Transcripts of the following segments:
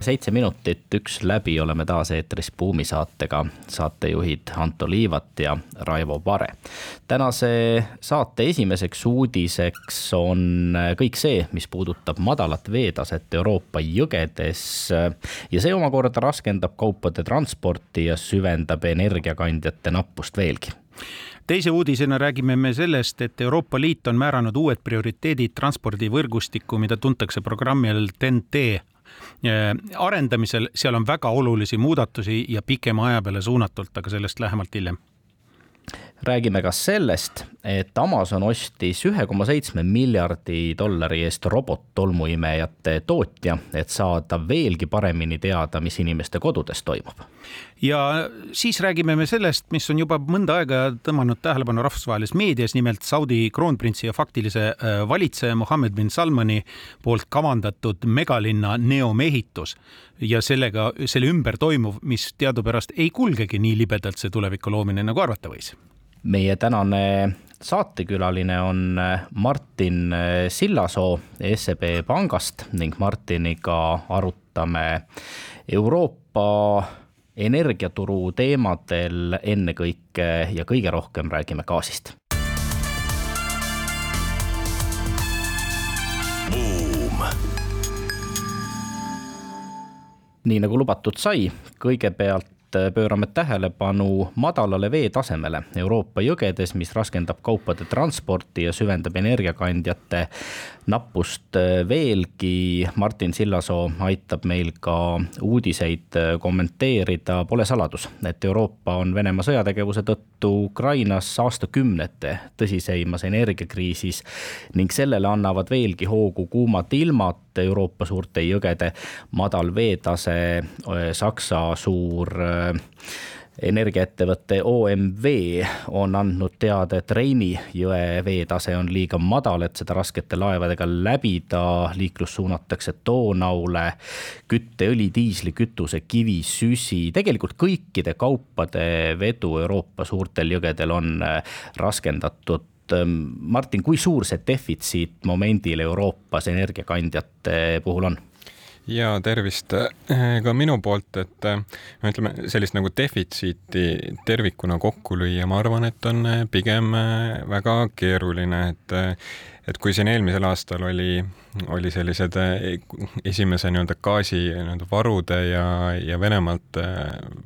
seitse minutit, üks läbi, oleme taas eetris Buumi saatega, saatejuhid Anto Liivat ja Raivo Vare. tänase saate esimeseks uudiseks on kõik see, mis puudutab madalat veetaset Euroopa jõgedes. Ja see omakorda raskendab kaupade transporti ja süvendab energiakandjate nappust veelgi. Teise uudisena räägime me sellest, et Euroopa Liit on määranud uued prioriteedid transpordivõrgustikku, mida tuntakse programmi all TEN-T arendamisel, seal on väga olulisi muudatusi ja pikema aja peale suunatult, aga sellest lähemalt hiljem räägime ka sellest, et Amazon ostis ühe koma seitsme miljardi dollari eest robottolmuimejate tootja, et saada veelgi paremini teada, mis inimeste kodudes toimub. ja siis räägime me sellest, mis on juba mõnda aega tõmmanud tähelepanu rahvusvahelises meedias, nimelt Saudi kroonprintsi ja faktilise äh, valitseja Mohammed bin Salmani poolt kavandatud megalinna neomehitus ja sellega, selle ümber toimuv, mis teadupärast ei kulgegi nii libedalt, see tuleviku loomine, nagu arvata võis meie tänane saatekülaline on äh, Martin äh, Sillasoo SEB pangast ning Martiniga arutame Euroopa energiaturu teemadel ennekõike ja kõige rohkem räägime gaasist. nii nagu lubatud sai, kõigepealt pöörame tähelepanu madalale veetasemele Euroopa jõgedes, mis raskendab kaupade transporti ja süvendab energiakandjate nappust veelgi. Martin Sillasoo aitab meil ka uudiseid kommenteerida. Pole saladus, et Euroopa on Venemaa sõjategevuse tõttu Ukrainas aastakümnete tõsiseimas energiakriisis ning sellele annavad veelgi hoogu kuumad ilmad Euroopa suurte jõgede madal veetase, Saksa suur energiaettevõte OMV on andnud teada, et Reini jõe veetase on liiga madal, et seda raskete laevadega läbida. liiklus suunatakse Donaule, kütteõli, diislikütuse, kivi, süsi, tegelikult kõikide kaupade vedu Euroopa suurtel jõgedel on raskendatud Martin, kui suur see defitsiit momendil Euroopas energiakandjate puhul on? ja tervist ka minu poolt, et no ütleme, sellist nagu defitsiiti tervikuna kokku lüüa, ma arvan, et on pigem väga keeruline, et et kui siin eelmisel aastal oli, oli sellised esimese nii-öelda gaasi nii-öelda varude ja, ja Venemaalt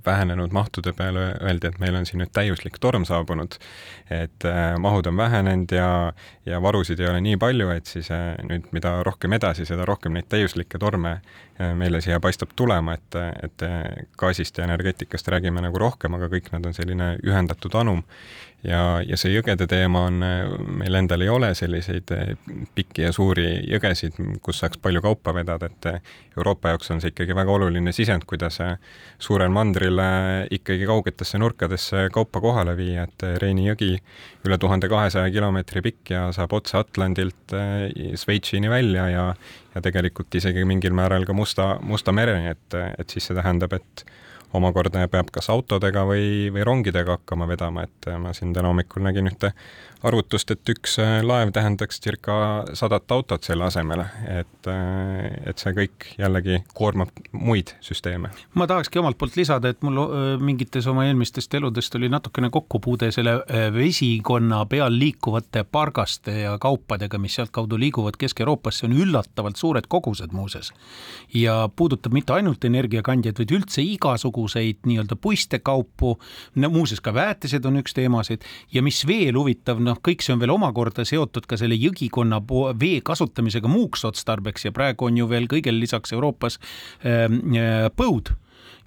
vähenenud mahtude peale öeldi, et meil on siin nüüd täiuslik torm saabunud, et mahud on vähenenud ja, ja varusid ei ole nii palju, et siis nüüd, mida rohkem edasi, seda rohkem neid täiuslikke torme meile siia paistab tulema, et, et gaasist ja energeetikast räägime nagu rohkem, aga kõik nad on selline ühendatud anum ja, ja see jõgede teema on, meil endal ei ole selliseid eh, pikki ja suuri jõgesid, kus saaks palju kaupa vedada, et eh, Euroopa jaoks on see ikkagi väga oluline sisend, kuidas eh, suurel mandril ikkagi kaugetesse nurkadesse kaupa kohale viia, et Reini jõgi üle tuhande kahesaja kilomeetri pikk ja saab otse Atlandilt Šveitsini välja ja ja tegelikult isegi mingil määral ka Musta, Musta mereni, et, et siis see tähendab, et omakorda peab kas autodega või, või rongidega hakkama vedama, et ma siin täna hommikul nägin ühte arvutust, et üks äh, laev tähendaks circa sadat autot selle asemel, et, äh, et see kõik jällegi koormab muid süsteeme. ma tahakski omalt poolt lisada, et mul äh, mingites oma eelmistest eludest oli natukene kokkupuude selle vesikonna peal liikuvate pargaste ja kaupadega, mis sealtkaudu liiguvad Kesk-Euroopasse, on üllatavalt suured kogused muuseas. ja puudutab mitte ainult energiakandjaid, vaid üldse igasuguseid nii-öelda puistekaupu, muuseas ka väetised on üks teemasid ja mis veel huvitav, noh, kõik see on veel omakorda seotud ka selle jõgikonna vee kasutamisega muuks otstarbeks ja praegu on ju veel kõigele lisaks Euroopas ähm, äh, põud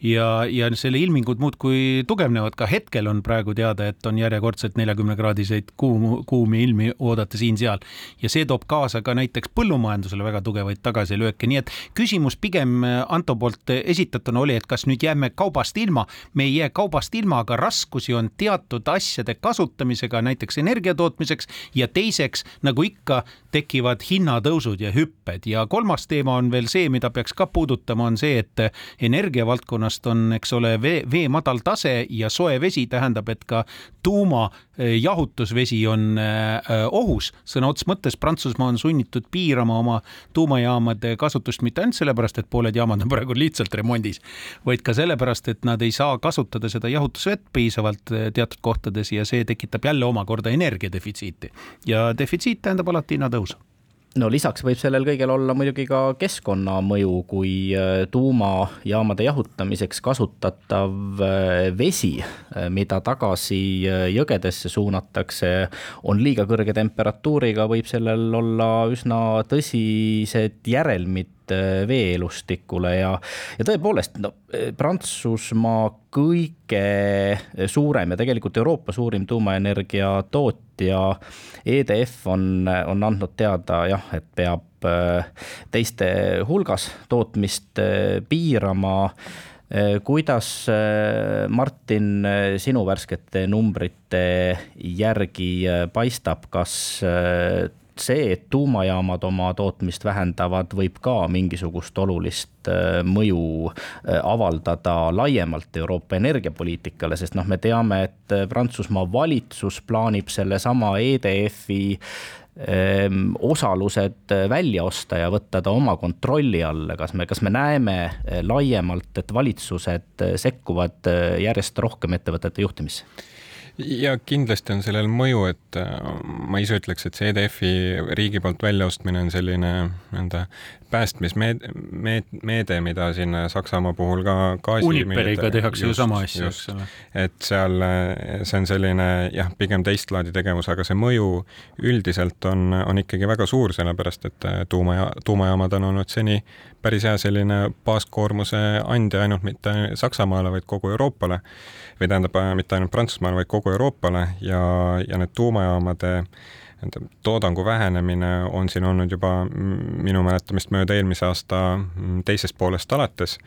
ja, ja selle ilmingud muudkui tugevnevad, ka hetkel on praegu teada, et on järjekordselt neljakümne kraadiseid kuumu, kuumi ilmi oodata siin-seal. Ja see toob kaasa ka näiteks põllumajandusele väga tugevaid tagasilööke, nii et küsimus pigem Anto poolt esitatuna oli, et kas nüüd jääme kaubast ilma. me ei jää kaubast ilma, aga raskusi on teatud asjade kasutamisega näiteks energia tootmiseks. Ja teiseks, nagu ikka, tekivad hinnatõusud ja hüpped. Ja kolmas teema on veel see, mida peaks ka puudutama, on see, et energiavaldkonnast on, eks ole, vee, vee madal tase ja soe vesi tähendab, et ka tuumajahutusvesi on äh, ohus. sõna otseses mõttes Prantsusmaa on sunnitud piirama oma tuumajaamade kasutust mitte ainult sellepärast, et pooled jaamad on praegu lihtsalt remondis, vaid ka sellepärast, et nad ei saa kasutada seda jahutusvett piisavalt teatud kohtades ja see tekitab jälle omakorda energiadefitsiiti. ja defitsiit tähendab alati hinnatõusu no lisaks võib sellel kõigel olla muidugi ka keskkonnamõju, kui äh, tuumajaamade jahutamiseks kasutatav äh, vesi, äh, mida tagasi jõgedesse suunatakse, on liiga kõrge temperatuuriga, võib sellel olla üsna tõsised järelmid veeelustikule ja, ja tõepoolest, no Prantsusmaa kõige suurem ja tegelikult Euroopa suurim tuumaenergia tootja EDF on, on andnud teada jah, et peab äh, teiste hulgas tootmist äh, piirama. Äh, kuidas, Martin, sinu värskete numbrite järgi paistab, kas see, et tuumajaamad oma tootmist vähendavad, võib ka mingisugust olulist äh, mõju äh, avaldada laiemalt Euroopa energiapoliitikale, sest noh, me teame, et äh, Prantsusmaa valitsus plaanib sellesama EDF-i ähm, osalused välja osta ja võtta ta oma kontrolli alla, kas me, kas me näeme laiemalt, et valitsused sekkuvad järjest rohkem ettevõtete juhtimisse? Ja kindlasti on sellel mõju, et äh, ma ise ütleks, et see EDF-i riigi poolt väljaostmine on selline nii-öelda päästmismeede, meede, mida siin Saksamaa puhul ka gaasi Uniperiga tehakse ju sama asja, eks ole. et seal see on selline jah, pigem teist laadi tegevus, aga see mõju üldiselt on, on ikkagi väga suur, sellepärast et tuuma, tuumajaamad on olnud seni päris hea selline baaskoormuse andja ainult mitte Saksamaale, vaid kogu Euroopale või tähendab, mitte ainult Prantsusmaale, vaid kogu Euroopale ja, ja need tuumajaamade toodangu vähenemine on siin olnud juba minu mäletamist mööda eelmise aasta teisest poolest alates,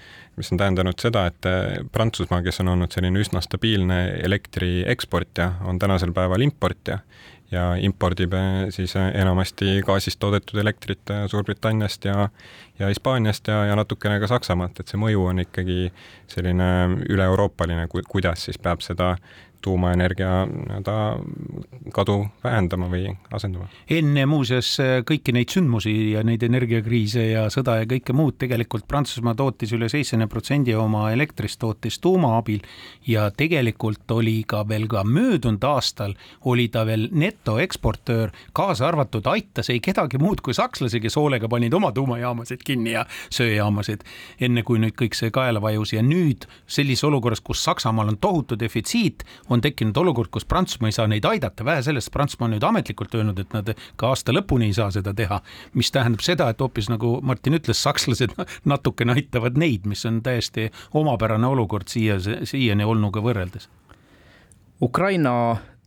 mis on tähendanud seda, et Prantsusmaa, kes on olnud selline üsna stabiilne elektri eksportija, on tänasel päeval importija ja impordib eh, siis eh, enamasti gaasist toodetud elektrit eh, Suurbritanniast ja ja Hispaaniast ja, ja natukene ka Saksamaalt, et see mõju on ikkagi selline üle-euroopaline, kuidas siis peab seda tuumaenergia nii-öelda kadu vähendama või asendama. enne muuseas kõiki neid sündmusi ja neid energiakriise ja sõda ja kõike muud, tegelikult Prantsusmaa tootis üle seitsmekümne protsendi oma elektrist tootis tuuma abil ja tegelikult oli ka veel ka möödunud aastal oli ta veel netoeksportöör, kaasa arvatud aitas ei kedagi muud kui sakslasi, kes hoolega panid oma tuumajaamasid kinni ja söejaamasid, enne kui nüüd kõik see kaela vajus ja nüüd sellises olukorras, kus Saksamaal on tohutu defitsiit, on tekkinud olukord, kus Prantsusmaa ei saa neid aidata, vähe sellest, Prantsusmaa on nüüd ametlikult öelnud, et nad ka aasta lõpuni ei saa seda teha, mis tähendab seda, et hoopis nagu Martin ütles, sakslased natukene aitavad neid, mis on täiesti omapärane olukord siia, siiani olnuga võrreldes. Ukraina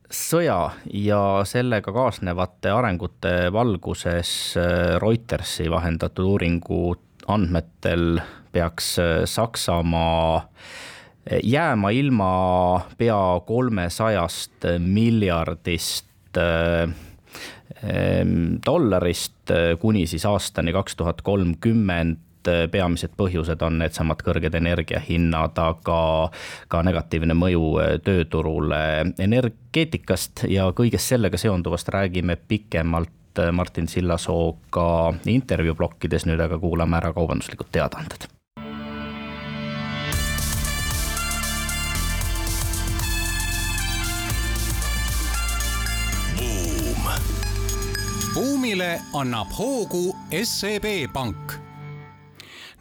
sõja ja sellega kaasnevate arengute valguses äh, Reutersi vahendatud uuringu andmetel peaks äh, Saksamaa jääma ilma pea kolmesajast miljardist äh, dollarist äh, kuni siis aastani kaks tuhat kolmkümmend. Peamised põhjused on needsamad kõrged energiahinnad, aga ka negatiivne mõju äh, tööturule energeetikast ja kõigest sellega seonduvast räägime pikemalt Martin Sillasooga intervjuu plokkides, nüüd aga kuulame ära kaubanduslikud teadaanded buumile annab hoogu SEB Pank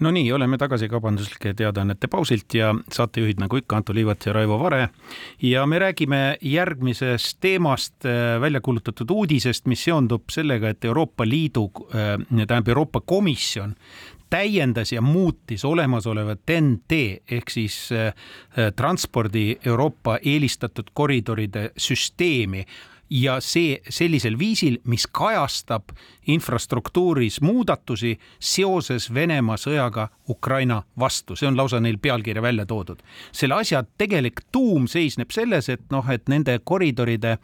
no nii, oleme tagasi kaubanduslike teadaannete pausilt ja saatejuhid nagu ikka, Anto Liivat ja Raivo Vare. ja me räägime järgmisest teemast, äh, välja kuulutatud uudisest, mis seondub sellega, et Euroopa Liidu, äh, tähendab Euroopa Komisjon täiendas ja muutis olemasolevat TEN-T ehk siis äh, transpordi Euroopa eelistatud koridoride süsteemi ja see sellisel viisil, mis kajastab infrastruktuuris muudatusi seoses Venemaa sõjaga Ukraina vastu, see on lausa neil pealkirja välja toodud. selle asja tegelik tuum seisneb selles, et noh, et nende koridoride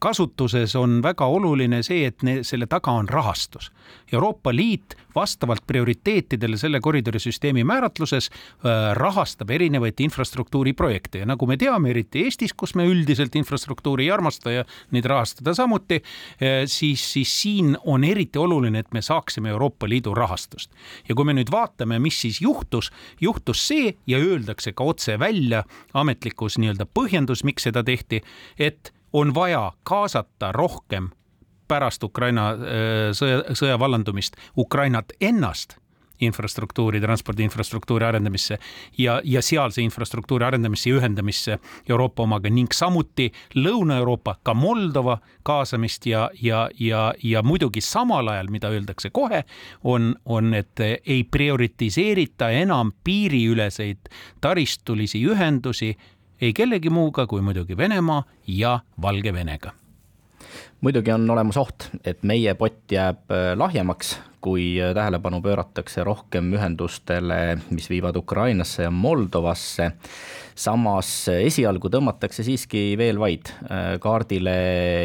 kasutuses on väga oluline see, et ne, selle taga on rahastus. Euroopa Liit vastavalt prioriteetidele selle koridorisüsteemi määratluses äh, rahastab erinevaid infrastruktuuriprojekte ja nagu me teame, eriti Eestis, kus me üldiselt infrastruktuuri ei armasta ja neid rahastada samuti, äh, siis, siis siin on eriti oluline, et me saaksime Euroopa Liidu rahastust. ja kui me nüüd vaatame, mis siis juhtus, juhtus see ja öeldakse ka otse välja ametlikus nii-öelda põhjendus, miks seda tehti, et on vaja kaasata rohkem pärast Ukraina äh, sõja, sõja vallandumist Ukrainat ennast infrastruktuuri, transpordi infrastruktuuri arendamisse ja, ja sealse infrastruktuuri arendamisse ja ühendamisse Euroopa omaga ning samuti Lõuna-Euroopa, ka Moldova kaasamist ja, ja, ja, ja muidugi samal ajal, mida öeldakse kohe, on, on, et ei prioritiseerita enam piiriüleseid taristulisi ühendusi ei kellegi muuga kui muidugi Venemaa ja Valgevenega muidugi on olemas oht, et meie pott jääb äh, lahjemaks, kui äh, tähelepanu pööratakse rohkem ühendustele, mis viivad Ukrainasse ja Moldovasse. samas äh, esialgu tõmmatakse siiski veel vaid kaardile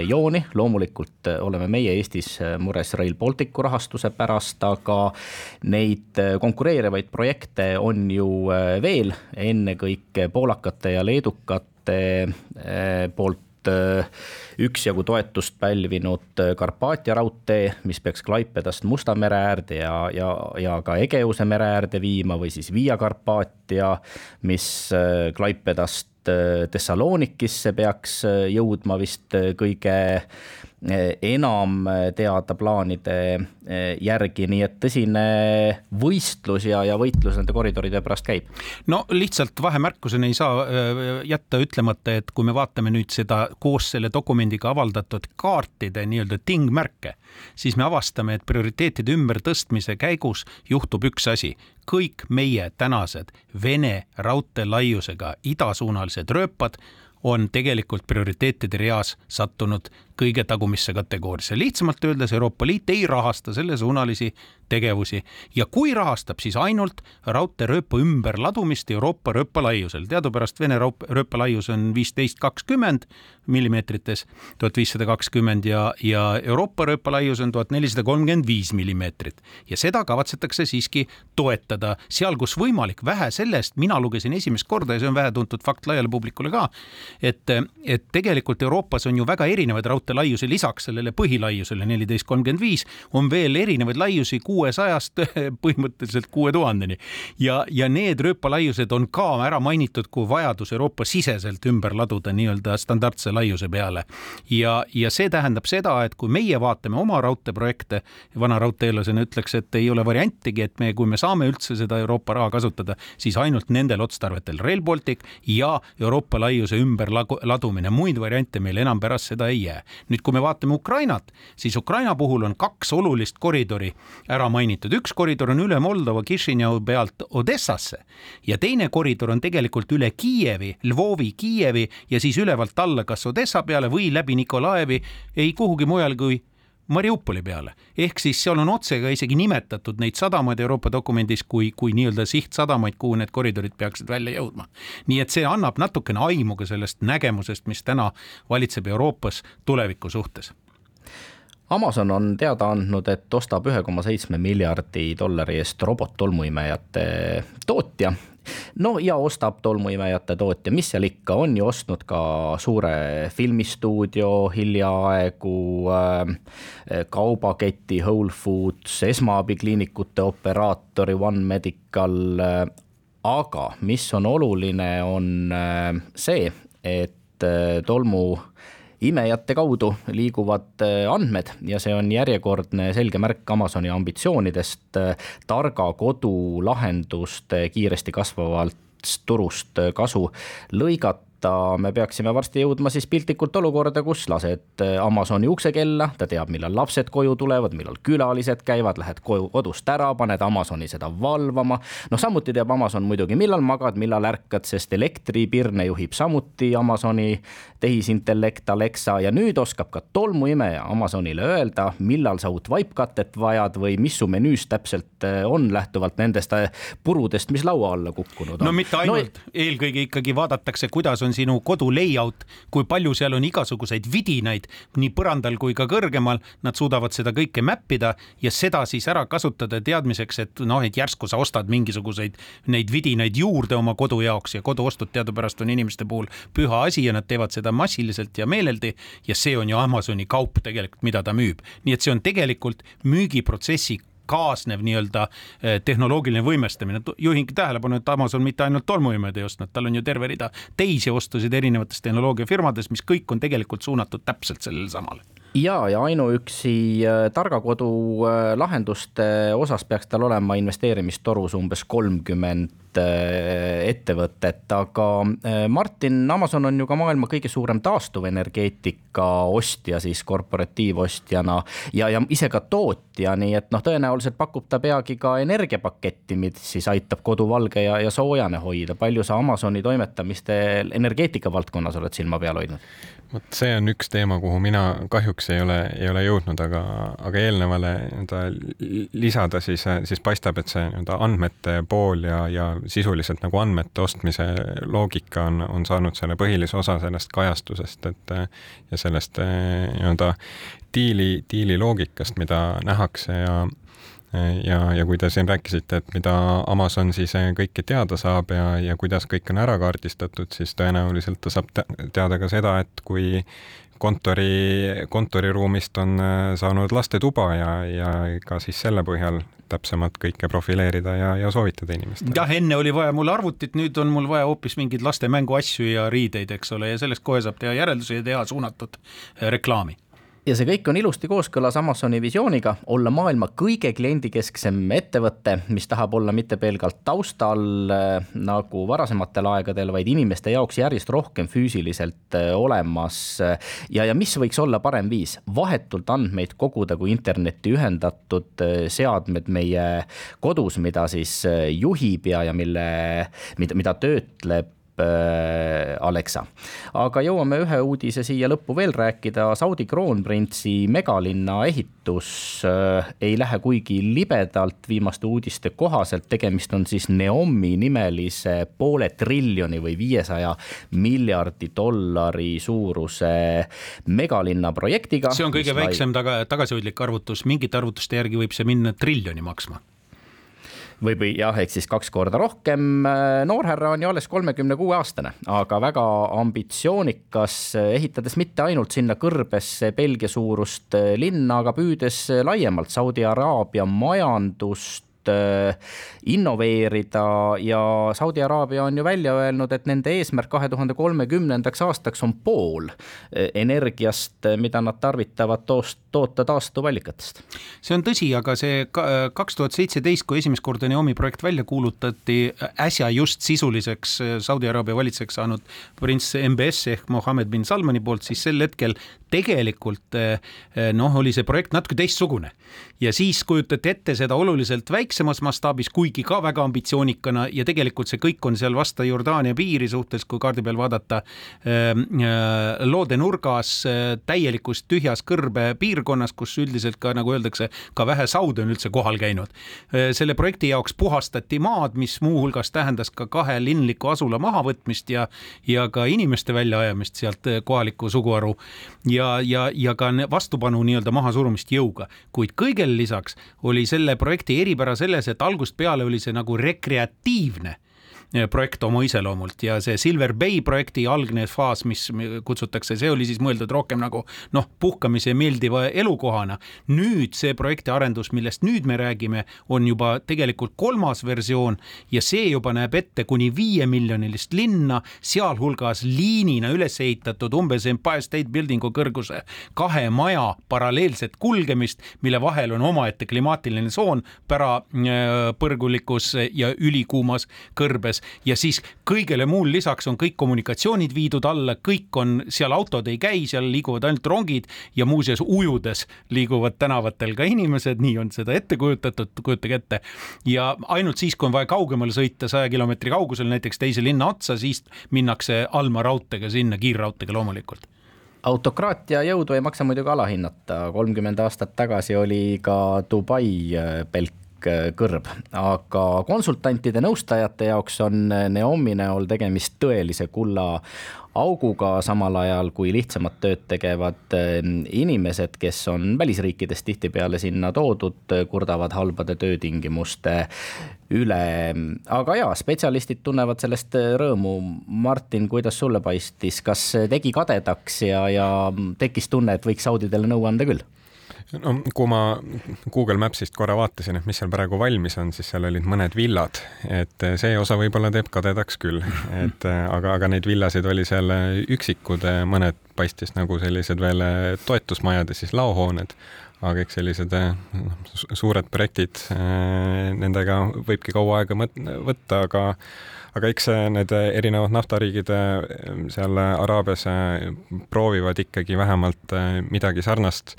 jooni, loomulikult oleme meie Eestis mures Rail Balticu rahastuse pärast, aga neid konkureerivaid projekte on ju veel, ennekõike poolakate ja leedukate poolt üksjagu toetust pälvinud äh, Karpaatia raudtee, mis peaks Klaipedast Musta mere äärde ja, ja, ja ka Egeuse mere äärde viima või siis Via Carpatia, mis äh, Klaipedast äh, Thessalonikisse peaks jõudma vist kõige enam teada plaanide järgi, nii et tõsine võistlus ja, ja võitlus nende koridoride pärast käib. no lihtsalt vahemärkusena ei saa jätta ütlemata, et kui me vaatame nüüd seda koos selle dokumendiga avaldatud kaartide nii-öelda tingmärke, siis me avastame, et prioriteetide ümbertõstmise käigus juhtub üks asi. kõik meie tänased Vene raudteelaiusega idasuunalised rööpad on tegelikult prioriteetide reas sattunud kõige tagumisse kategooriasse. lihtsamalt öeldes Euroopa Liit ei rahasta sellesuunalisi tegevusi ja kui rahastab, siis ainult raudteerööpa ümberladumist Euroopa rööpalaiusel. teadupärast Vene rööpalaius on viisteist kakskümmend millimeetrites, tuhat viissada kakskümmend ja, ja Euroopa rööpalaius on tuhat nelisada kolmkümmend viis millimeetrit ja seda kavatsetakse siiski toetada seal, kus võimalik. vähe sellest, mina lugesin esimest korda ja see on vähetuntud fakt laiale publikule ka, et, et tegelikult Euroopas on ju väga erinevaid raudteid raudtee laiuse lisaks sellele põhilaiusele neliteist kolmkümmend viis on veel erinevaid laiusi kuuesajast põhimõtteliselt kuue tuhandeni. ja, ja need rööpalaiused on ka ära mainitud kui vajadus Euroopa siseselt ümber laduda nii-öelda standardse laiuse peale. ja, ja see tähendab seda, et kui meie vaatame oma raudteeprojekte, vana raudteelasena ütleks, et ei ole variantigi, et me, kui me saame üldse seda Euroopa raha kasutada, siis ainult nendel otstarvetel Rail Baltic ja Euroopa laiuse ümberladumine, muid variante meil enam pärast seda ei jää nüüd, kui me vaatame Ukrainat, siis Ukraina puhul on kaks olulist koridori ära mainitud, üks koridor on üle Moldova Kišinjau pealt Odessasse ja teine koridor on tegelikult üle Kiievi, Lvovi, Kiievi ja siis ülevalt alla kas Odessa peale või läbi Nikolaevi, ei kuhugi mujal kui Mariupoli peale, ehk siis seal on otse ka isegi nimetatud neid sadamaid Euroopa dokumendis kui, kui nii-öelda sihtsadamaid, kuhu need koridorid peaksid välja jõudma. nii et see annab natukene aimu ka sellest nägemusest, mis täna valitseb Euroopas tuleviku suhtes. Amazon on teada andnud, et ostab ühe koma seitsme miljardi dollari eest robottolmuimejate tootja no ja ostab tolmuimejate tootja, mis seal ikka, on ju ostnud ka suure filmistuudio hiljaaegu äh,, kaubaketi Whole Foods, esmaabikliinikute operaatori One Medical äh,. aga mis on oluline, on äh, see, et tolmu imejate kaudu liiguvad äh, andmed ja see on järjekordne selge märk Amazoni ambitsioonidest äh, targa kodu lahenduste kiiresti kasvavalt turust äh, kasu lõigata võtta, me peaksime varsti jõudma siis piltlikult olukorda, kus lased äh, Amazoni uksekella, ta teab, millal lapsed koju tulevad, millal külalised käivad, lähed koju kodust ära, paned Amazoni seda valvama. noh, samuti teab Amazon muidugi, millal magad, millal ärkad, sest elektripirne juhib samuti Amazoni tehisintellekt Alexa ja nüüd oskab ka tolmuimeja Amazonile öelda, millal sa uut vaipkatet vajad või mis su menüüs täpselt äh, on, lähtuvalt nendest äh, purudest, mis laua alla kukkunud on. no mitte ainult no,, eelkõige ikkagi vaadatakse, kuidas on sinu kodu layout, kui palju seal on igasuguseid vidinaid nii põrandal kui ka kõrgemal, nad suudavad seda kõike map ida ja seda siis ära kasutada teadmiseks, et noh, et järsku sa ostad mingisuguseid neid vidinaid juurde oma kodu jaoks ja koduostud teadupärast on inimeste puhul püha asi ja nad teevad seda massiliselt ja meeleldi. Ja see on ju Amazoni kaup tegelikult, mida ta müüb, nii et see on tegelikult müügiprotsessi kaasnev nii-öelda eh, tehnoloogiline võimestamine. juhingi tähelepanu, et Amazon mitte ainult tolmuimed ei ostnud, tal on ju terve rida teisi ostusid erinevatest tehnoloogiafirmadest, mis kõik on tegelikult suunatud täpselt sellele samale ja, ja ainuüksi eh, targa kodu eh, lahenduste osas peaks tal olema investeerimistorus umbes kolmkümmend ettevõtet, aga Martin, Amazon on ju ka maailma kõige suurem taastuvenergeetika ostja siis korporatiivostjana ja, ja ise ka tootja ja nii et noh, tõenäoliselt pakub ta peagi ka energiapaketti, mis siis aitab kodu valge ja, ja soojane hoida. palju sa Amazoni toimetamistel energeetika valdkonnas oled silma peal hoidnud? vot see on üks teema, kuhu mina kahjuks ei ole, ei ole jõudnud, aga, aga eelnevale nii-öelda lisada, siis, siis paistab, et see nii-öelda andmete pool ja, ja sisuliselt nagu andmete ostmise loogika on, on saanud selle põhilise osa sellest kajastusest, et ja sellest nii-öelda diili, diili loogikast, mida nähakse ja ja, ja kui te siin rääkisite, et mida Amazon siis kõike teada saab ja, ja kuidas kõik on ära kaardistatud, siis tõenäoliselt ta saab teada ka seda, et kui kontori, kontoriruumist on saanud lastetuba ja, ja ka siis selle põhjal täpsemalt kõike profileerida ja, ja soovitada inimestele. jah, enne oli vaja mul arvutit, nüüd on mul vaja hoopis mingeid laste mänguasju ja riideid, eks ole, ja sellest kohe saab teha järeldusi ja teha suunatud reklaami ja see kõik on ilusti kooskõlas Amazoni visiooniga olla maailma kõige kliendikesksem ettevõte, mis tahab olla mitte pelgalt taustal äh, nagu varasematel aegadel, vaid inimeste jaoks järjest rohkem füüsiliselt äh, olemas. ja, ja mis võiks olla parem viis, vahetult andmeid koguda, kui internetti ühendatud äh, seadmed meie kodus, mida siis juhib ja, ja mille, mida, mida töötleb Äh, Alexa. aga jõuame ühe uudise siia lõppu veel rääkida, Saudi kroonprintsi megalinna ehitus äh, ei lähe kuigi libedalt viimaste uudiste kohaselt, tegemist on siis Neomi nimelise poole triljoni või viiesaja miljardi dollari suuruse megalinna projektiga. see on kõige väiksem taga, tagasihoidlik arvutus, mingite arvutuste järgi võib see minna triljoni maksma või, või jah, ehk siis kaks korda rohkem. noorhärra on ju alles kolmekümne kuue aastane, aga väga ambitsioonikas, ehitades mitte ainult sinna kõrbesse Belgia suurust linna, aga püüdes laiemalt Saudi Araabia majandust Äh, innoveerida ja Saudi Araabia on ju välja öelnud, et nende eesmärk kahe tuhande kolmekümnendaks aastaks on pool äh, energiast, äh, mida nad tarvitavad toost, toota taastuvallikatest. see on tõsi, aga see kaks tuhat seitseteist, kui esimest korda Neomi projekt välja kuulutati, äsja just sisuliseks Saudi Araabia valitsejaks saanud prints MBS ehk Mohammed bin Salmani poolt, siis sel hetkel tegelikult noh, oli see projekt natuke teistsugune ja siis kujutati ette seda oluliselt väiksemas mastaabis, kuigi ka väga ambitsioonikana ja tegelikult see kõik on seal vasta Jordaania piiri suhtes, kui kaardi peal vaadata ähm, äh, loode nurgas äh, täielikus tühjas kõrbepiirkonnas, kus üldiselt ka nagu öeldakse, ka vähe saude on üldse kohal käinud. Äh, selle projekti jaoks puhastati maad, mis muuhulgas tähendas ka kahe linliku asula mahavõtmist ja, ja ka inimeste väljaajamist sealt kohalikku suguharu ja, ja, ja ka vastupanu nii-öelda mahasurumist jõuga, kuid kõigele lisaks oli selle projekti eripära selles, et algusest peale oli see nagu rekreatiivne projekt oma iseloomult ja see Silver Bay projekti algne faas, mis kutsutakse, see oli siis mõeldud rohkem nagu noh, puhkamise meeldiva elukohana. nüüd see projekti arendus, millest nüüd me räägime, on juba tegelikult kolmas versioon ja see juba näeb ette kuni viiemiljonilist linna, sealhulgas liinina üles ehitatud umbes Empire State Buildingu kõrguse kahe maja paralleelset kulgemist, mille vahel on omaette klimaatiline tsoon pärapõrgulikus ja ülikuumas kõrbes ujudes ja siis kõigele muul lisaks on kõik kommunikatsioonid viidud alla, kõik on, seal autod ei käi, seal liiguvad ainult rongid ja muuseas ujudes liiguvad tänavatel ka inimesed, nii on seda ette kujutatud, kujutage ette. ja ainult siis, kui on vaja kaugemale sõita, saja kilomeetri kaugusel näiteks teise linna otsa, siis minnakse Alma raudteega sinna, kiirraudteega loomulikult. Autokraatia jõudu ei maksa muidugi alahinnata, kolmkümmend aastat tagasi oli ka Dubai äh, pelk kõrb, aga konsultantide nõustajate jaoks on Neomi näol tegemist tõelise kulla auguga, samal ajal kui lihtsamat tööd tegevad ehm, inimesed, kes on välisriikidest tihtipeale sinna toodud, kurdavad halbade töötingimuste üle. aga jaa, spetsialistid tunnevad sellest rõõmu. Martin, kuidas sulle paistis, kas tegi kadedaks ja, ja tekkis tunne, et võiks Saudidele nõu anda küll? No kui ma Google Mapsist korra vaatasin, et mis seal praegu valmis on, siis seal olid mõned villad, et see osa võib-olla teeb kadedaks küll, et aga, aga neid villasid oli seal üksikud, mõned paistis nagu sellised veel toetusmajad ja siis laohooned, aga eks sellised noh, suured projektid, nendega võibki kaua aega võtta, aga aga eks need erinevad naftariigid seal Araabias proovivad ikkagi vähemalt midagi sarnast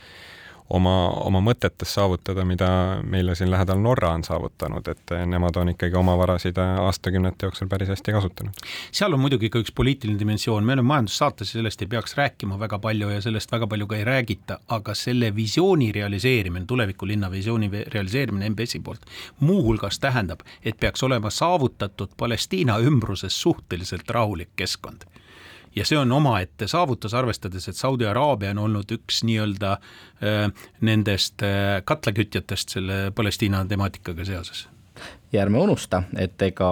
oma, oma mõtetes saavutada, mida meile siin lähedal Norra on saavutanud, et nemad on ikkagi oma varasid aastakümnete jooksul päris hästi kasutanud. seal on muidugi ka üks poliitiline dimensioon, me oleme majandussaates ja sellest ei peaks rääkima väga palju ja sellest väga palju ka ei räägita, aga selle visiooni realiseerimine, tulevikulinna visiooni realiseerimine MBS-i poolt, muuhulgas tähendab, et peaks olema saavutatud Palestiina ümbruses suhteliselt rahulik keskkond ja see on omaette saavutus, arvestades, et Saudi Araabia on olnud üks nii-öelda äh, nendest äh, katlakütjatest selle Palestiina temaatikaga seoses. Ja ärme unusta, et ega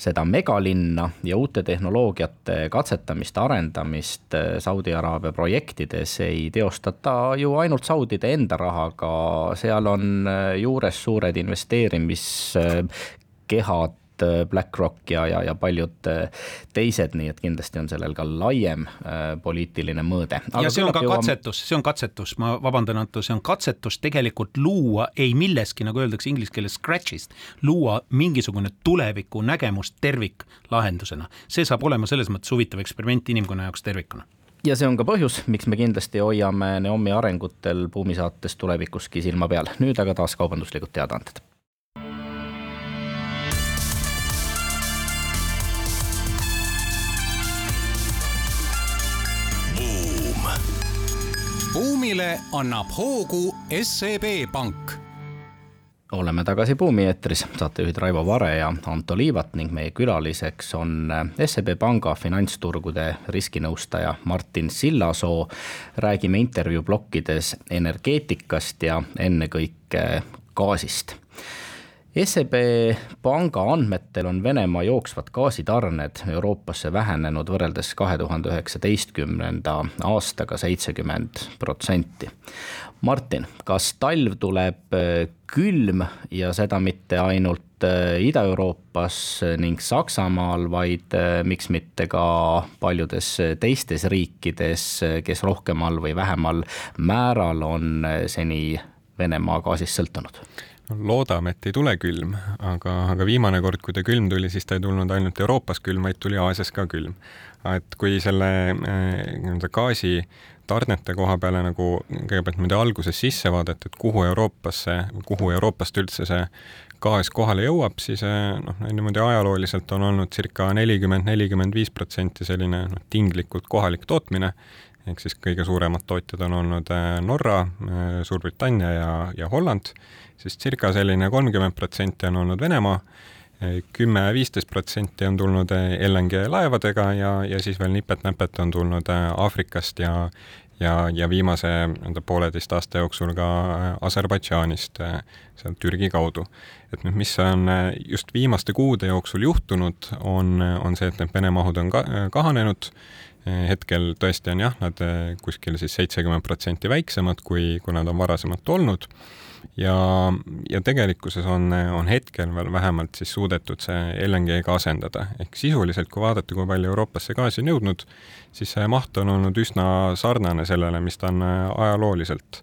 seda megalinna ja uute tehnoloogiate katsetamist, arendamist äh, Saudi Araabia projektides ei teostata ju ainult saudide enda rahaga, seal on juures suured investeerimiskehad BlackRock ja, ja, ja paljud äh, teised, nii et kindlasti on sellel ka laiem äh, poliitiline mõõde. ja see on ka jõuam... katsetus, see on katsetus, ma vabandan, Anto, see on katsetus tegelikult luua ei milleski, nagu öeldakse inglise keeles scratch'ist, luua mingisugune tulevikunägemus terviklahendusena. see saab olema selles mõttes huvitav eksperiment inimkonna jaoks tervikuna ja see on ka põhjus, miks me kindlasti hoiame Neomi arengutel Buumi saates tulevikuski silma peal. nüüd aga taas kaubanduslikud teadaanded buumile annab hoogu SEB Pank. Oleme tagasi Buumi eetris, saatejuhid Raivo Vare ja Anto Liivat ning meie külaliseks on SEB Panga finantsturgude riskinõustaja Martin Sillasoo. räägime intervjuu plokkides energeetikast ja ennekõike gaasist SEB panga andmetel on Venemaa jooksvad gaasitarned Euroopasse vähenenud võrreldes kahe tuhande üheksateistkümnenda aastaga seitsekümmend protsenti. Martin, kas talv tuleb äh, külm ja seda mitte ainult äh, Ida-Euroopas ning Saksamaal, vaid äh, miks mitte ka paljudes teistes riikides, kes rohkemal või vähemal määral on seni Venemaa gaasist sõltunud? Loodame, et ei tule külm, aga, aga viimane kord, kui ta külm tuli, siis ta ei tulnud ainult Euroopas külm, vaid tuli Aasias ka külm. et kui selle äh, nii-öelda gaasi tarnete koha peale nagu kõigepealt niimoodi alguses sisse vaadata, et kuhu Euroopasse, kuhu Euroopast üldse see gaas kohale jõuab, siis äh, noh, niimoodi ajalooliselt on olnud circa nelikümmend, nelikümmend viis protsenti selline noh, tinglikult kohalik tootmine, ehk siis kõige suuremad tootjad on olnud äh, Norra, Suurbritannia ja, ja Holland siis circa selline kolmkümmend protsenti on olnud Venemaa, kümme-viisteist protsenti on tulnud LNG laevadega ja, ja siis veel nipet-näpet on tulnud Aafrikast ja ja, ja viimase nii-öelda pooleteist aasta jooksul ka Aserbaidžaanist, sealt Türgi kaudu. et nüüd, mis on just viimaste kuude jooksul juhtunud, on, on see, et need Vene mahud on ka, kahanenud, hetkel tõesti on jah, nad kuskil siis seitsekümmend protsenti väiksemad, kui, kui nad on varasemalt olnud ja, ja tegelikkuses on, on hetkel veel vähemalt siis suudetud see LNG-ga asendada, ehk sisuliselt, kui vaadata, kui palju Euroopasse gaasi on jõudnud, siis see maht on olnud üsna sarnane sellele, mis ta on äh, ajalooliselt.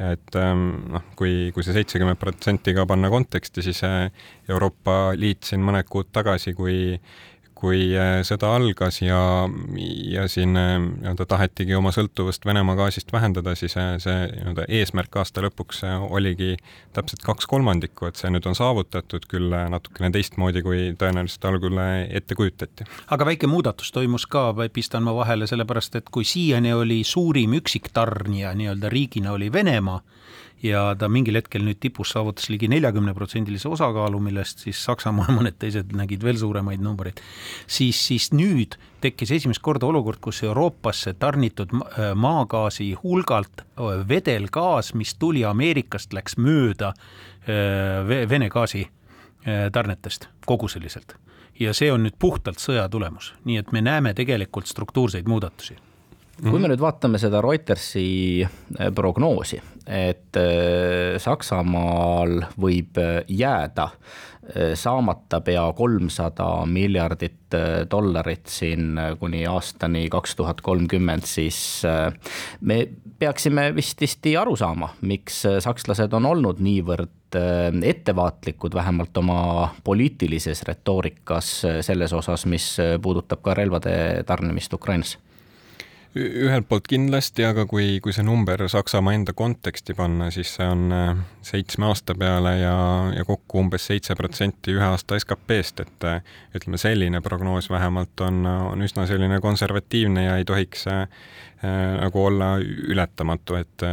ja et ähm, noh, kui, kui see seitsekümmend protsenti ka panna konteksti, siis Euroopa Liit siin mõned kuud tagasi, kui kui äh, sõda algas ja, ja siin äh, nii-öelda tahetigi oma sõltuvust Venemaa gaasist vähendada, siis äh, see nii-öelda eesmärk aasta lõpuks oligi täpselt kaks kolmandikku, et see nüüd on saavutatud küll natukene teistmoodi, kui tõenäoliselt algul ette kujutati. aga väike muudatus toimus ka, pistan ma vahele, sellepärast et kui siiani oli suurim üksiktarnija nii-öelda riigina oli Venemaa, ja ta mingil hetkel nüüd tipus saavutas ligi neljakümne protsendilise osakaalu, millest siis Saksamaa ja mõned teised nägid veel suuremaid numbreid, siis, siis nüüd tekkis esimest korda olukord, kus Euroopasse tarnitud äh, maagaasi hulgalt vedelgaas, mis tuli Ameerikast, läks mööda Vene gaasi tarnetest koguseliselt. ja see on nüüd puhtalt sõja tulemus, nii et me näeme tegelikult struktuurseid muudatusi. Kui me nüüd vaatame seda Reutersi äh, prognoosi, et äh, Saksamaal võib äh, jääda saamata pea kolmsada miljardit dollarit siin kuni aastani kaks tuhat kolmkümmend, siis me peaksime vististi aru saama, miks sakslased on olnud niivõrd ettevaatlikud, vähemalt oma poliitilises retoorikas selles osas, mis puudutab ka relvade tarnimist Ukrainasse ühelt poolt kindlasti, aga kui, kui see number Saksamaa enda konteksti panna, siis see on äh, seitsme aasta peale ja, ja kokku umbes seitse protsenti ühe aasta SKP-st, et äh, ütleme, selline prognoos vähemalt on, on üsna selline konservatiivne ja ei tohiks äh, nagu olla ületamatu, et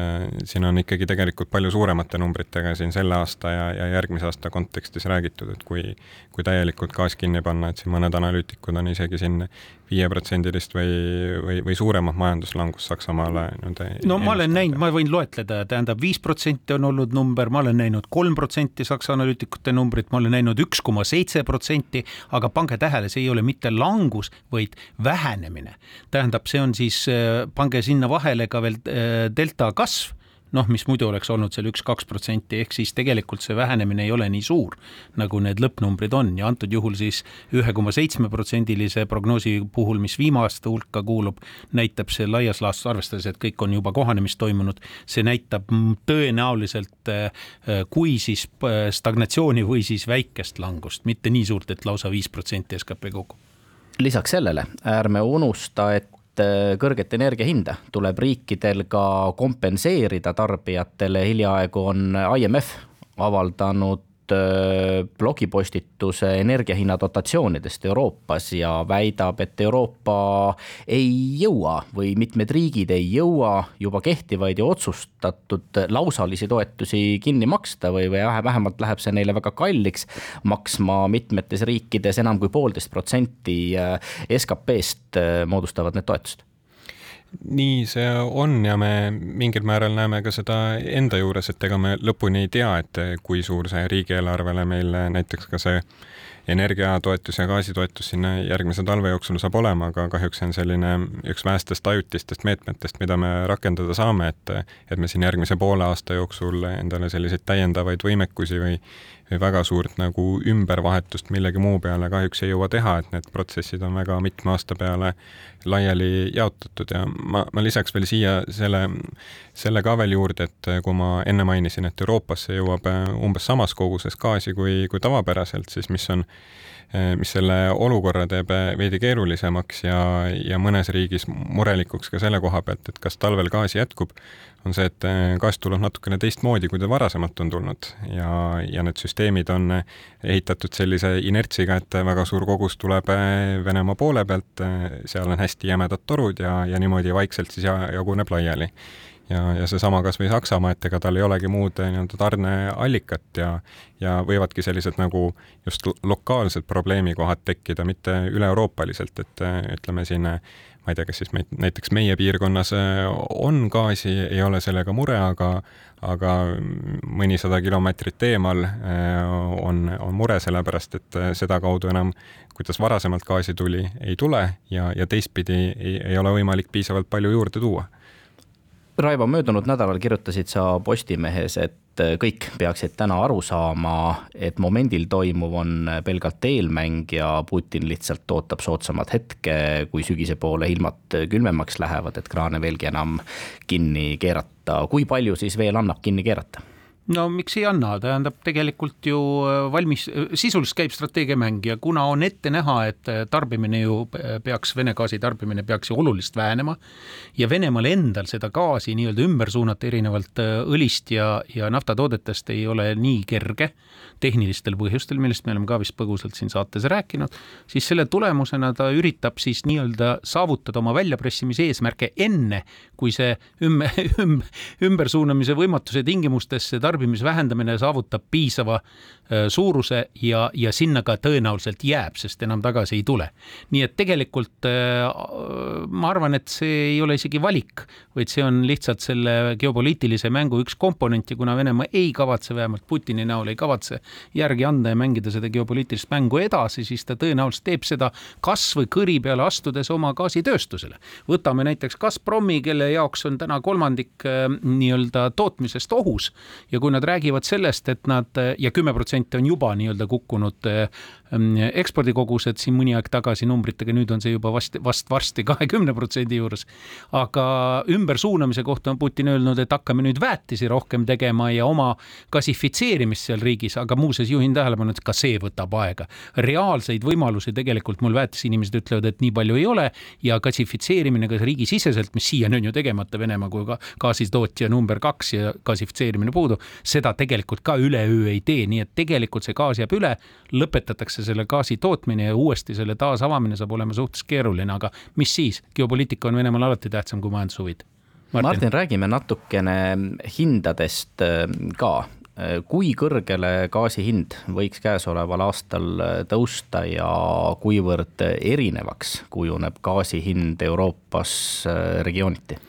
siin on ikkagi tegelikult palju suuremate numbritega siin selle aasta ja, ja järgmise aasta kontekstis räägitud, et kui, kui täielikult gaas kinni panna, et siin mõned analüütikud on isegi siin viieprotsendilist või, või, või suuremat majanduslangust Saksamaale nii-öelda. no ma olen näinud, ma võin loetleda, tähendab viis protsenti on olnud number, ma olen näinud kolm protsenti Saksa analüütikute numbrit, ma olen näinud üks koma seitse protsenti, aga pange tähele, see ei ole mitte langus, vaid vähenemine. tähendab, see on siis, äh, pange sinna vahele ka veel äh, delta kasv. Noh, mis muidu oleks olnud seal üks-kaks protsenti, ehk siis tegelikult see vähenemine ei ole nii suur, nagu need lõppnumbrid on. Ja antud juhul siis ühe koma seitsme protsendilise prognoosi puhul, mis viimaste hulka kuulub, näitab see laias laastus, arvestades, et kõik on juba kohanemist toimunud, see näitab tõenäoliselt äh, kui siis äh, stagnatsiooni või siis väikest langust, mitte nii suurt, et lausa viis protsenti skp kukub lisaks sellele ärme unusta, et et äh, kõrget energiahinda tuleb riikidel ka kompenseerida tarbijatele, hiljaaegu on IMF avaldanud blogipostituse energiahinna dotatsioonidest Euroopas ja väidab, et Euroopa ei jõua või mitmed riigid ei jõua juba kehtivaid ja otsustatud lausalisi toetusi kinni maksta või, või vähemalt läheb see neile väga kalliks maksma mitmetes riikides enam kui poolteist protsenti äh, SKP-st äh, moodustavad need toetused nii see on ja me mingil määral näeme ka seda enda juures, et ega me lõpuni ei tea, et kui suur see riigieelarvele meil näiteks ka see energiatoetus ja gaasitoetus sinna järgmise talve jooksul saab olema, aga kahjuks see on selline üks vähestest ajutistest meetmetest, mida me rakendada saame, et et me siin järgmise poole aasta jooksul endale selliseid täiendavaid võimekusi või väga suurt nagu ümbervahetust millegi muu peale kahjuks ei jõua teha, et need protsessid on väga mitme aasta peale laiali jaotatud. Ja ma, ma lisaks veel siia selle, selle ka veel juurde, et kui ma enne mainisin, et Euroopasse jõuab umbes samas koguses gaasi kui, kui tavapäraselt, siis mis on mis selle olukorra teeb eh, veidi keerulisemaks ja, ja mõnes riigis murelikuks ka selle koha pealt, et kas talvel gaasi jätkub, on see, et eh, gaas tuleb natukene teistmoodi, kui ta varasemalt on tulnud. Ja, ja need süsteemid on ehitatud sellise inertsiga, et väga suur kogus tuleb Venemaa poole pealt, seal on hästi jämedad torud ja, ja niimoodi vaikselt siis jaguneb laiali ja, ja seesama kas või Saksamaa, et ega tal ei olegi muud eh, nii-öelda tarneallikat ja ja võivadki sellised nagu just lokaalsed probleemikohad tekkida, mitte üle-euroopaliselt, et eh, ütleme siin eh, ma ei tea, kas siis meid, näiteks meie piirkonnas on gaasi, ei ole sellega mure, aga aga mõnisada kilomeetrit eemal on, on mure, sellepärast et sedakaudu enam, kuidas varasemalt gaasi tuli, ei tule ja, ja teistpidi ei, ei ole võimalik piisavalt palju juurde tuua Raivo, möödunud nädalal kirjutasid sa Postimehes, et kõik peaksid täna aru saama, et momendil toimuv on pelgalt eelmäng ja Putin lihtsalt ootab soodsamat hetke, kui sügise poole ilmad külmemaks lähevad, et kraane veelgi enam kinni keerata. kui palju siis veel annab kinni keerata? No miks ei anna, tähendab tegelikult ju äh, valmis, äh, sisuliselt käib strateegiamäng ja kuna on ette näha, et äh, tarbimine ju peaks, Vene gaasi tarbimine peaks ju oluliselt vähenema ja Venemaal endal seda gaasi nii-öelda ümber suunata erinevalt õlist ja, ja naftatoodetest ei ole nii kerge tehnilistel põhjustel, millest me oleme ka vist põgusalt siin saates rääkinud, siis selle tulemusena ta üritab siis nii-öelda saavutada oma väljapressimise eesmärke enne, kui see ümber, ümbersuunamise võimatuse tingimustes see tarbimise vähendamine saavutab piisava suuruse ja, ja sinna ka tõenäoliselt jääb, sest enam tagasi ei tule. nii et tegelikult äh, ma arvan, et see ei ole isegi valik, vaid see on lihtsalt selle geopoliitilise mängu üks komponent ja kuna Venemaa ei kavatse, vähemalt Putini näol ei kavatse järgi anda ja mängida seda geopoliitilist mängu edasi, siis ta tõenäoliselt teeb seda kas või kõri peale astudes oma gaasitööstusele. võtame näiteks Gazpromi, kelle jaoks on täna kolmandik äh, nii-öelda tootmisest ohus ja kui nad räägivad sellest, et nad ja kümme protsenti protsenti on juba nii-öelda kukkunud eh, ekspordikogused siin mõni aeg tagasi numbritega, nüüd on see juba vast, vast varsti kahekümne protsendi juures. aga ümbersuunamise kohta on Putin öelnud, et hakkame nüüd väetisi rohkem tegema ja oma gassifitseerimist seal riigis, aga muuseas juhin tähelepanu, et ka see võtab aega. reaalseid võimalusi tegelikult mul väetisinimesed ütlevad, et nii palju ei ole ja gassifitseerimine ka riigisiseselt, mis siiani on ju tegemata Venemaa kui ka gaasitootja number kaks ja gassifitseerimine puudu, seda tegelikult ka üleöö ei tee, nii et tegelikult see gaas jääb üle, lõpetatakse selle gaasi tootmine ja uuesti selle taasavamine saab olema suhteliselt keeruline, aga mis siis, geopoliitika on Venemaal alati tähtsam kui majandushuvid. Martin, Martin, räägime natukene hindadest äh, ka kui kõrgele gaasi hind võiks käesoleval aastal tõusta ja kuivõrd erinevaks kujuneb gaasi hind Euroopas äh, regiooniti?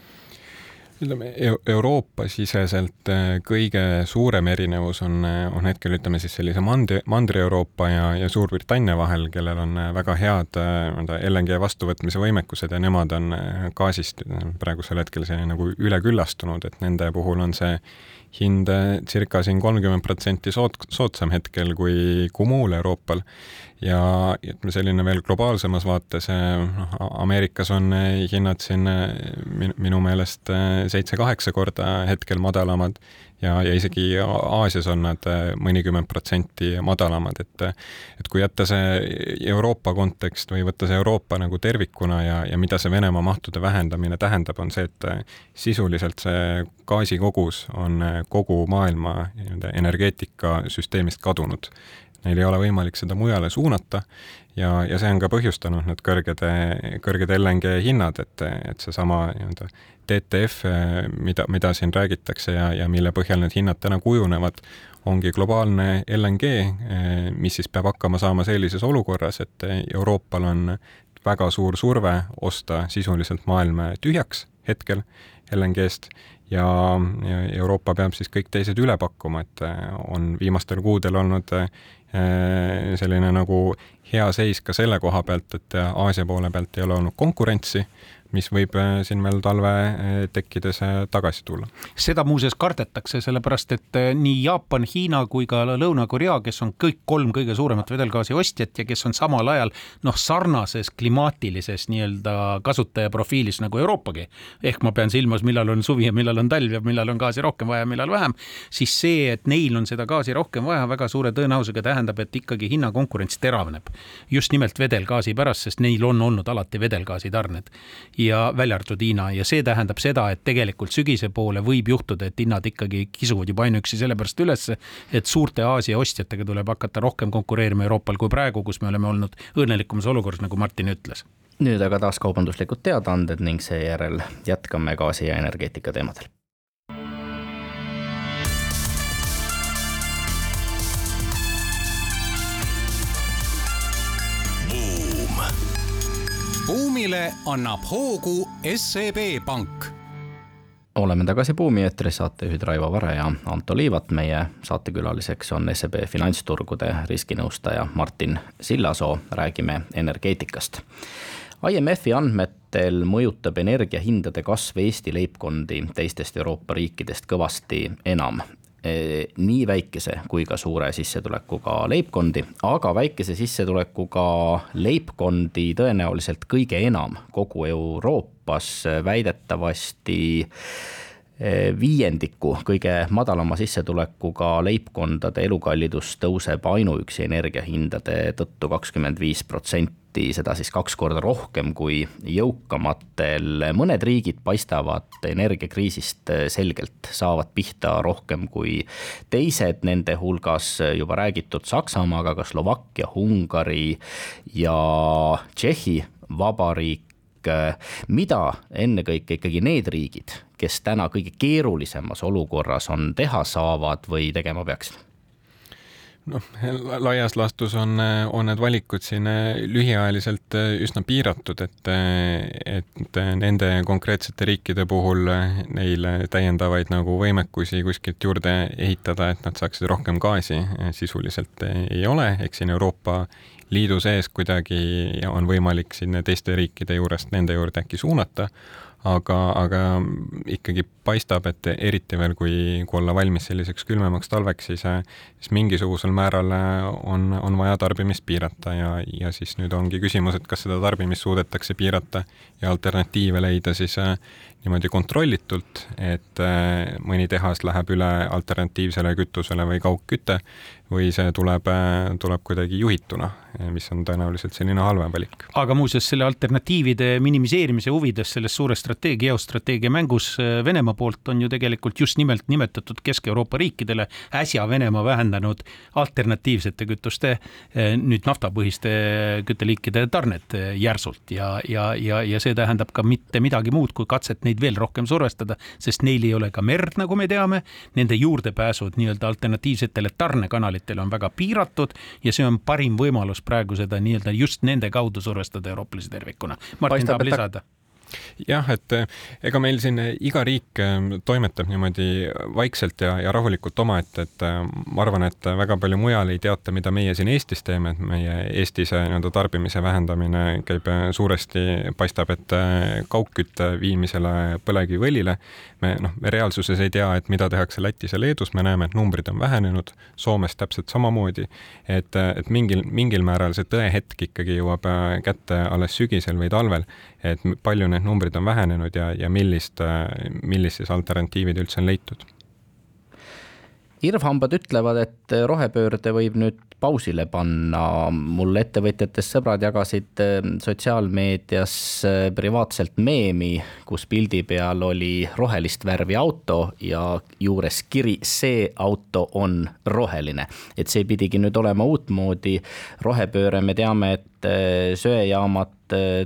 Ütleme Euroopa-siseselt äh, kõige suurem erinevus on, äh, on hetkel ütleme siis sellise mandri, Mandri-Euroopa ja, ja Suurbritannia vahel, kellel on äh, väga head nii-öelda LNG vastuvõtmise võimekused ja nemad on gaasist praegusel hetkel selline nagu üleküllastunud, et nende puhul on see hind circa siin kolmkümmend protsenti sood-, soodsam hetkel kui, kui muul Euroopal. Ja ütleme, selline veel globaalsemas vaates, noh, Ameerikas on hinnad siin minu, minu meelest seitse-kaheksa korda hetkel madalamad ja, ja isegi Aasias on nad mõnikümmend protsenti madalamad, et et kui jätta see Euroopa kontekst või võtta see Euroopa nagu tervikuna ja, ja mida see Venemaa mahtude vähendamine tähendab, on see, et sisuliselt see gaasikogus on kogu maailma nii-öelda energeetikasüsteemist kadunud. Neil ei ole võimalik seda mujale suunata ja, ja see on ka põhjustanud need kõrged, kõrged LNG hinnad, et, et seesama nii-öelda TTF, mida, mida siin räägitakse ja, ja mille põhjal need hinnad täna kujunevad, ongi globaalne LNG, mis siis peab hakkama saama sellises olukorras, et Euroopal on väga suur surve osta sisuliselt maailm tühjaks hetkel LNG-st ja Euroopa peab siis kõik teised üle pakkuma, et on viimastel kuudel olnud selline nagu hea seis ka selle koha pealt, et Aasia poole pealt ei ole olnud konkurentsi mis võib äh, siin veel talve äh, tekkides äh, tagasi tulla. seda muuseas kardetakse, sellepärast et nii Jaapan, Hiina kui ka Lõuna-Korea, kes on kõik kolm kõige suuremat vedelgaasi ostjat ja kes on samal ajal noh, sarnases klimaatilises nii-öelda kasutajaprofiilis nagu Euroopagi, ehk ma pean silmas, millal on suvi ja millal on talv ja millal on gaasi rohkem vaja, millal vähem, siis see, et neil on seda gaasi rohkem vaja, väga suure tõenäosusega tähendab, et ikkagi hinnakonkurents teravneb. just nimelt vedelgaasi pärast, sest neil on olnud alati vedelgaasitarned ja välja arvatud Hiina ja see tähendab seda, et tegelikult sügise poole võib juhtuda, et hinnad ikkagi kisuvad juba ainuüksi sellepärast ülesse, et suurte Aasia ostjatega tuleb hakata rohkem konkureerima Euroopal kui praegu, kus me oleme olnud õnnelikumas olukorras, nagu Martin ütles. nüüd aga taas kaubanduslikud teadaanded ning seejärel jätkame gaasi ja energeetika teemadel buumile annab hoogu SEB Pank oleme tagasi Buumi eetris, saatejuhid Raivo Vare ja Anto Liivat. meie saatekülaliseks on SEB finantsturgude riskinõustaja Martin Sillasoo, räägime energeetikast. IMF-i andmetel mõjutab energiahindade kasv Eesti leibkondi teistest Euroopa riikidest kõvasti enam nii väikese kui ka suure sissetulekuga leibkondi, aga väikese sissetulekuga leibkondi tõenäoliselt kõige enam kogu Euroopas väidetavasti viiendiku kõige madalama sissetulekuga leibkondade elukallidus tõuseb ainuüksi energiahindade tõttu kakskümmend viis protsenti, seda siis kaks korda rohkem kui jõukamatel. mõned riigid paistavad energiakriisist selgelt, saavad pihta rohkem kui teised, nende hulgas juba räägitud Saksamaa, aga ka Slovakkia, Ungari ja Tšehhi Vabariik mida ennekõike ikkagi need riigid kes täna kõige keerulisemas olukorras on, teha saavad või tegema peaksid? Noh, laias laastus on, on need valikud siin eh, lühiajaliselt eh, üsna piiratud, et, eh, et nende konkreetsete riikide puhul neil täiendavaid nagu võimekusi kuskilt juurde ehitada, et nad saaksid rohkem gaasi, sisuliselt ei ole, eks siin Euroopa Liidu sees kuidagi on võimalik siin teiste riikide juurest nende juurde äkki suunata aga, aga ikkagi paistab, et eriti veel, kui, kui olla valmis selliseks külmemaks talveks, siis, siis mingisugusel määral on, on vaja tarbimist piirata ja, ja siis nüüd ongi küsimus, et kas seda tarbimist suudetakse piirata ja alternatiive leida siis niimoodi kontrollitult, et mõni tehas läheb üle alternatiivsele kütusele või kaugküte või see tuleb, tuleb kuidagi juhituna, mis on tõenäoliselt selline halvem valik. aga muuseas, selle alternatiivide minimiseerimise huvides selles suures strateegia, geostrateegia mängus äh, Venemaa poolt on ju tegelikult just nimelt nimetatud Kesk-Euroopa riikidele äsja Venemaa vähendanud alternatiivsete kütuste, äh, nüüd naftapõhiste kütteliikide tarnet äh, järsult ja, ja, ja, ja see tähendab ka mitte midagi muud kui katset neid veel rohkem survestada, sest neil ei ole ka merd, nagu me teame, nende juurdepääsud nii-öelda alternatiivsetele tarnekanalitele kanalitel on väga piiratud ja see on parim võimalus praegu seda nii-öelda just nende kaudu survestada eurooplasi tervikuna. Martin tahab lisada jah, et eh, ega meil siin iga riik eh, toimetab niimoodi vaikselt ja, ja rahulikult omaette, et eh, ma arvan, et väga palju mujal ei teata, mida meie siin Eestis teeme, et meie Eestis nii-öelda tarbimise vähendamine käib suuresti, paistab, et kaugkütte viimisele põlevkiviõlile. me noh, me reaalsuses ei tea, et mida tehakse Lätis ja Leedus, me näeme, et numbrid on vähenenud, Soomes täpselt samamoodi. et, et mingil, mingil määral see tõehetk ikkagi jõuab kätte alles sügisel või talvel, et palju need numbrid on vähenenud ja, ja millist, millist siis alternatiivid üldse on leitud irvhambad ütlevad, et rohepöörde võib nüüd pausile panna. mul ettevõtjatest sõbrad jagasid eh, sotsiaalmeedias eh, privaatselt meemi, kus pildi peal oli rohelist värvi auto ja juures kiri, see auto on roheline. et see pidigi nüüd olema uutmoodi rohepööre, me teame, et eh, söejaamad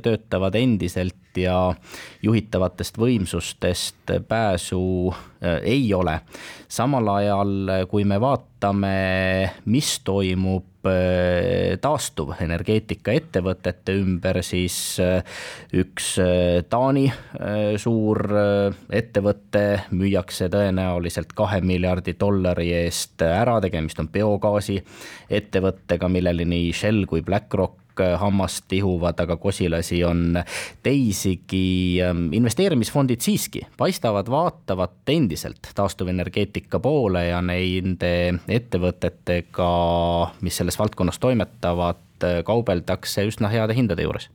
töötavad endiselt ja juhitavatest võimsustest pääsu äh, ei ole. samal ajal, kui me vaatame, mis toimub äh, taastuvenergeetika ettevõtete ümber, siis äh, üks Taani suur ettevõte müüakse tõenäoliselt kahe miljardi dollari eest ära, tegemist on biogaasi ettevõttega, millele nii Shell kui BlackRock hammast tihuvad, aga kosilasi on teisigi. Ähm, investeerimisfondid siiski paistavad vaatavat endiselt taastuvenergeetika poole ja nende ettevõtetega, mis selles valdkonnas toimetavad, äh, kaubeldakse üsna heade hindade juures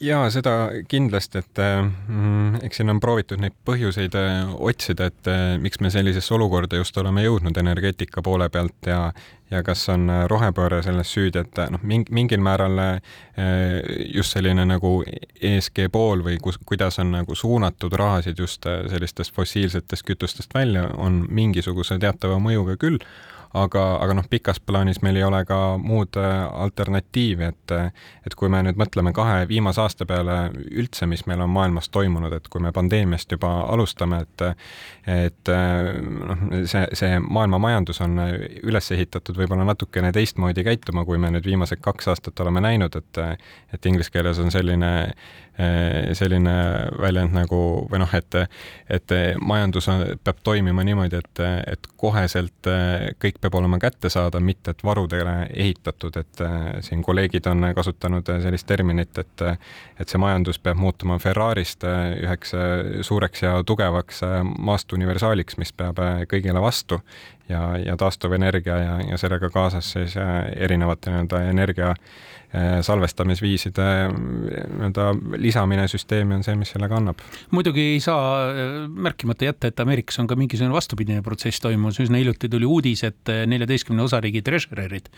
ja seda kindlasti, et mm, eks siin on proovitud neid põhjuseid äh, otsida, et äh, miks me sellisesse olukorda just oleme jõudnud energeetika poole pealt ja ja kas on äh, rohepööre selles süüdi, et noh, mingil määral just selline nagu ESG pool või kus, kuidas on nagu suunatud rahasid just sellistest fossiilsetest kütustest välja, on mingisuguse teatava mõjuga küll aga, aga noh, pikas plaanis meil ei ole ka muud äh, alternatiivi, et et kui me nüüd mõtleme kahe viimase aasta peale üldse, mis meil on maailmas toimunud, et kui me pandeemiast juba alustame, et et noh, see, see maailma majandus on üles ehitatud võib-olla natukene teistmoodi käituma, kui me nüüd viimased kaks aastat oleme näinud, et et inglise keeles on selline selline väljend nagu või noh, et et majandus peab toimima niimoodi, et, et koheselt kõik peab olema kättesaadav, mitte et varudele ehitatud, et siin kolleegid on kasutanud sellist terminit, et et see majandus peab muutuma Ferrarist üheks suureks ja tugevaks maastuniversaaliks, mis peab kõigile vastu ja, ja taastuvenergia ja, ja sellega kaasas siis erinevate nii-öelda energia Äh, salvestamisviiside äh, nii-öelda lisamine süsteemi on see, mis sellega annab. muidugi ei saa äh, märkimata jätta, et Ameerikas on ka mingisugune vastupidine protsess toimumas, üsna hiljuti tuli uudis, et neljateistkümne osariigi treasurerid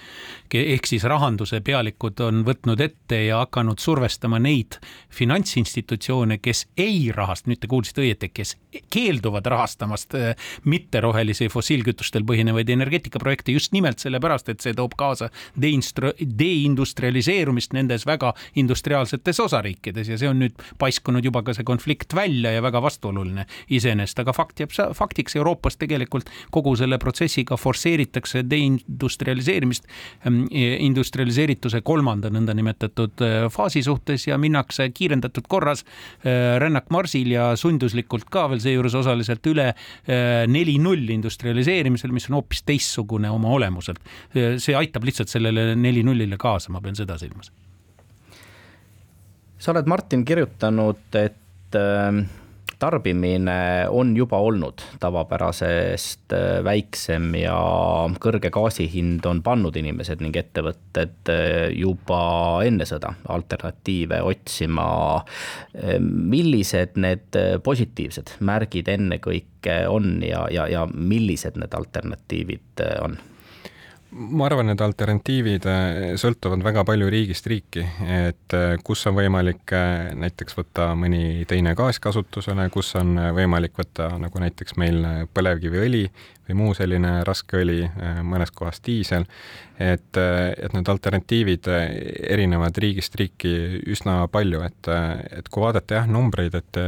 ehk siis rahanduse pealikud on võtnud ette ja hakanud survestama neid finantsinstitutsioone, kes ei rahasta, nüüd te kuulsite õieti, kes keelduvad rahastamast mitterohelisi fossiilkütustel põhinevaid energeetikaprojekte just nimelt sellepärast, et see toob kaasa deindustrialiseerimist industrialiseerumist nendes väga industriaalsetes osariikides. Ja see on nüüd paiskunud juba ka see konflikt välja ja väga vastuoluline iseenesest, aga fakt jääb faktiks, Euroopas tegelikult kogu selle protsessiga forsseeritakse deindustrialiseerimist ähm, industrialiseerituse kolmanda nõndanimetatud äh, faasi suhtes ja minnakse kiirendatud korras äh, rännak marsil ja sunduslikult ka veel seejuures osaliselt üle neli-null industrialiseerimisel, mis on hoopis teistsugune oma olemuselt. see aitab lihtsalt sellele neli-nullile kaasa, ma pean seda silmas. sa oled, Martin, kirjutanud, et ähm, tarbimine on juba olnud tavapärasest äh, väiksem ja kõrge gaasi hind on pannud inimesed ning ettevõtted äh, juba enne sõda alternatiive otsima. Äh, millised need positiivsed märgid ennekõike on ja, ja, ja millised need alternatiivid on? Ma arvan, et alternatiivid äh, sõltuvad väga palju riigist riiki, et äh, kus on võimalik äh, näiteks võtta mõni teine gaas kasutusele, kus on võimalik võtta nagu näiteks meil põlevkiviõli või muu selline raske õli, mõnes kohas diisel, et, et need alternatiivid erinevad riigist riiki üsna palju, et, et kui vaadata jah, numbreid, et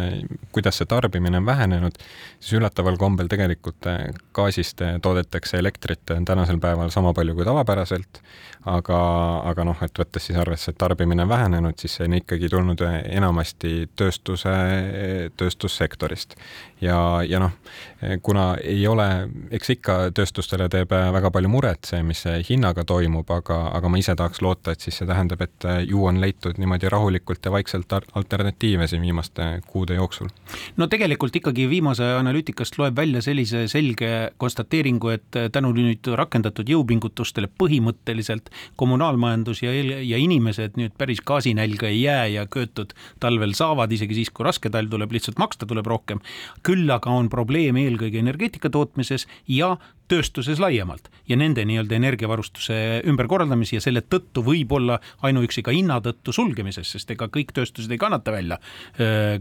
kuidas see tarbimine on vähenenud, siis üllataval kombel tegelikult gaasist toodetakse elektrit tänasel päeval sama palju kui tavapäraselt, aga, aga noh, et võttes siis arvesse, et tarbimine on vähenenud, siis see on ikkagi tulnud enamasti tööstuse, tööstussektorist. ja, ja noh, kuna ei ole, eks ikka tööstustele teeb väga palju muret see, mis hinnaga toimub, aga, aga ma ise tahaks loota, et siis see tähendab, et ju on leitud niimoodi rahulikult ja vaikselt alternatiive siin viimaste kuude jooksul. no tegelikult ikkagi viimase analüütikast loeb välja sellise selge konstateeringu, et tänu nüüd rakendatud jõupingutustele põhimõtteliselt kommunaalmajandus ja, ja inimesed nüüd päris gaasinälga ei jää ja köötud talvel saavad, isegi siis, kui raske talv tuleb, lihtsalt maksta tuleb rohkem. küll aga on probleem eelkõige energeetika tootmises ja tööstuses laiemalt ja nende nii-öelda energiavarustuse ümberkorraldamise ja selle tõttu võib-olla ainuüksi ka hinna tõttu sulgemises, sest ega kõik tööstused ei kannata välja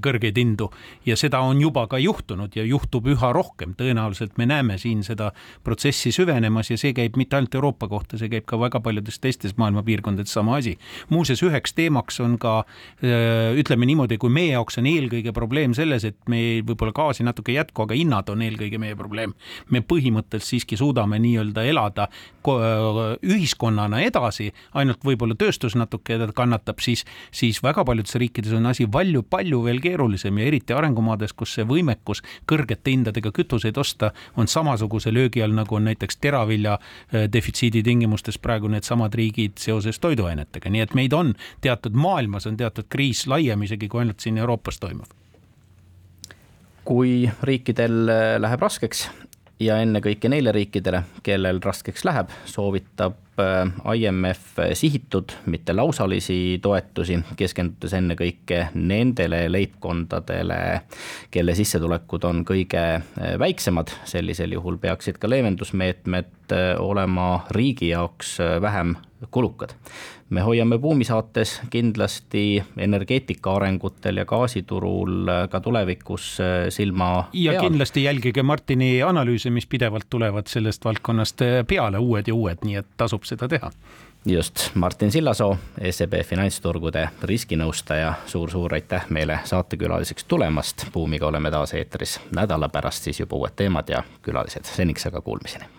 kõrgeid hindu ja seda on juba ka juhtunud ja juhtub üha rohkem, tõenäoliselt me näeme siin seda protsessi süvenemas ja see käib mitte ainult Euroopa kohta, see käib ka väga paljudes teistes maailma piirkondades sama asi. muuseas, üheks teemaks on ka ütleme niimoodi, kui meie jaoks on eelkõige probleem selles, et me võib-olla gaasi natuke ei jätku, aga hinnad on eelkõige meie probleem. me põhimõtteliselt siiski suudame nii-öelda elada ühiskonnana edasi, ainult võib-olla tööstus natuke kannatab, siis, siis väga paljudes riikides on asi palju-palju veel keerulisem ja eriti arengumaades, kus see võimekus kõrgete hindadega kütuseid osta on samasuguse löögi all, nagu on näiteks teravilja äh, defitsiidi tingimustes praegu needsamad riigid seoses toiduainetega, nii et meid on teatud maailmas on teatud kriis laiem isegi kui ainult siin Euroopas toimuv kui riikidel läheb raskeks, ja ennekõike neile riikidele, kellel raskeks läheb, soovitab äh, IMF sihitud, mitte lausalisi toetusi, keskendudes ennekõike nendele leibkondadele, kelle sissetulekud on kõige äh, väiksemad. sellisel juhul peaksid ka leevendusmeetmed äh, olema riigi jaoks vähem kulukad me hoiame Buumi saates kindlasti energeetika arengutel ja gaasiturul ka tulevikus äh, silma ja peal. kindlasti jälgige Martini analüüse, mis pidevalt tulevad sellest valdkonnast äh, peale, uued ja uued, nii et tasub seda teha. Just, Martin Sillasoo, SEB finantsturgude riskinõustaja. Suur,, suur-suur aitäh meile saatekülaliseks tulemast. Buumiga oleme taas eetris. Nädala pärast siis juba uued teemad ja külalised, seniks aga kuulmiseni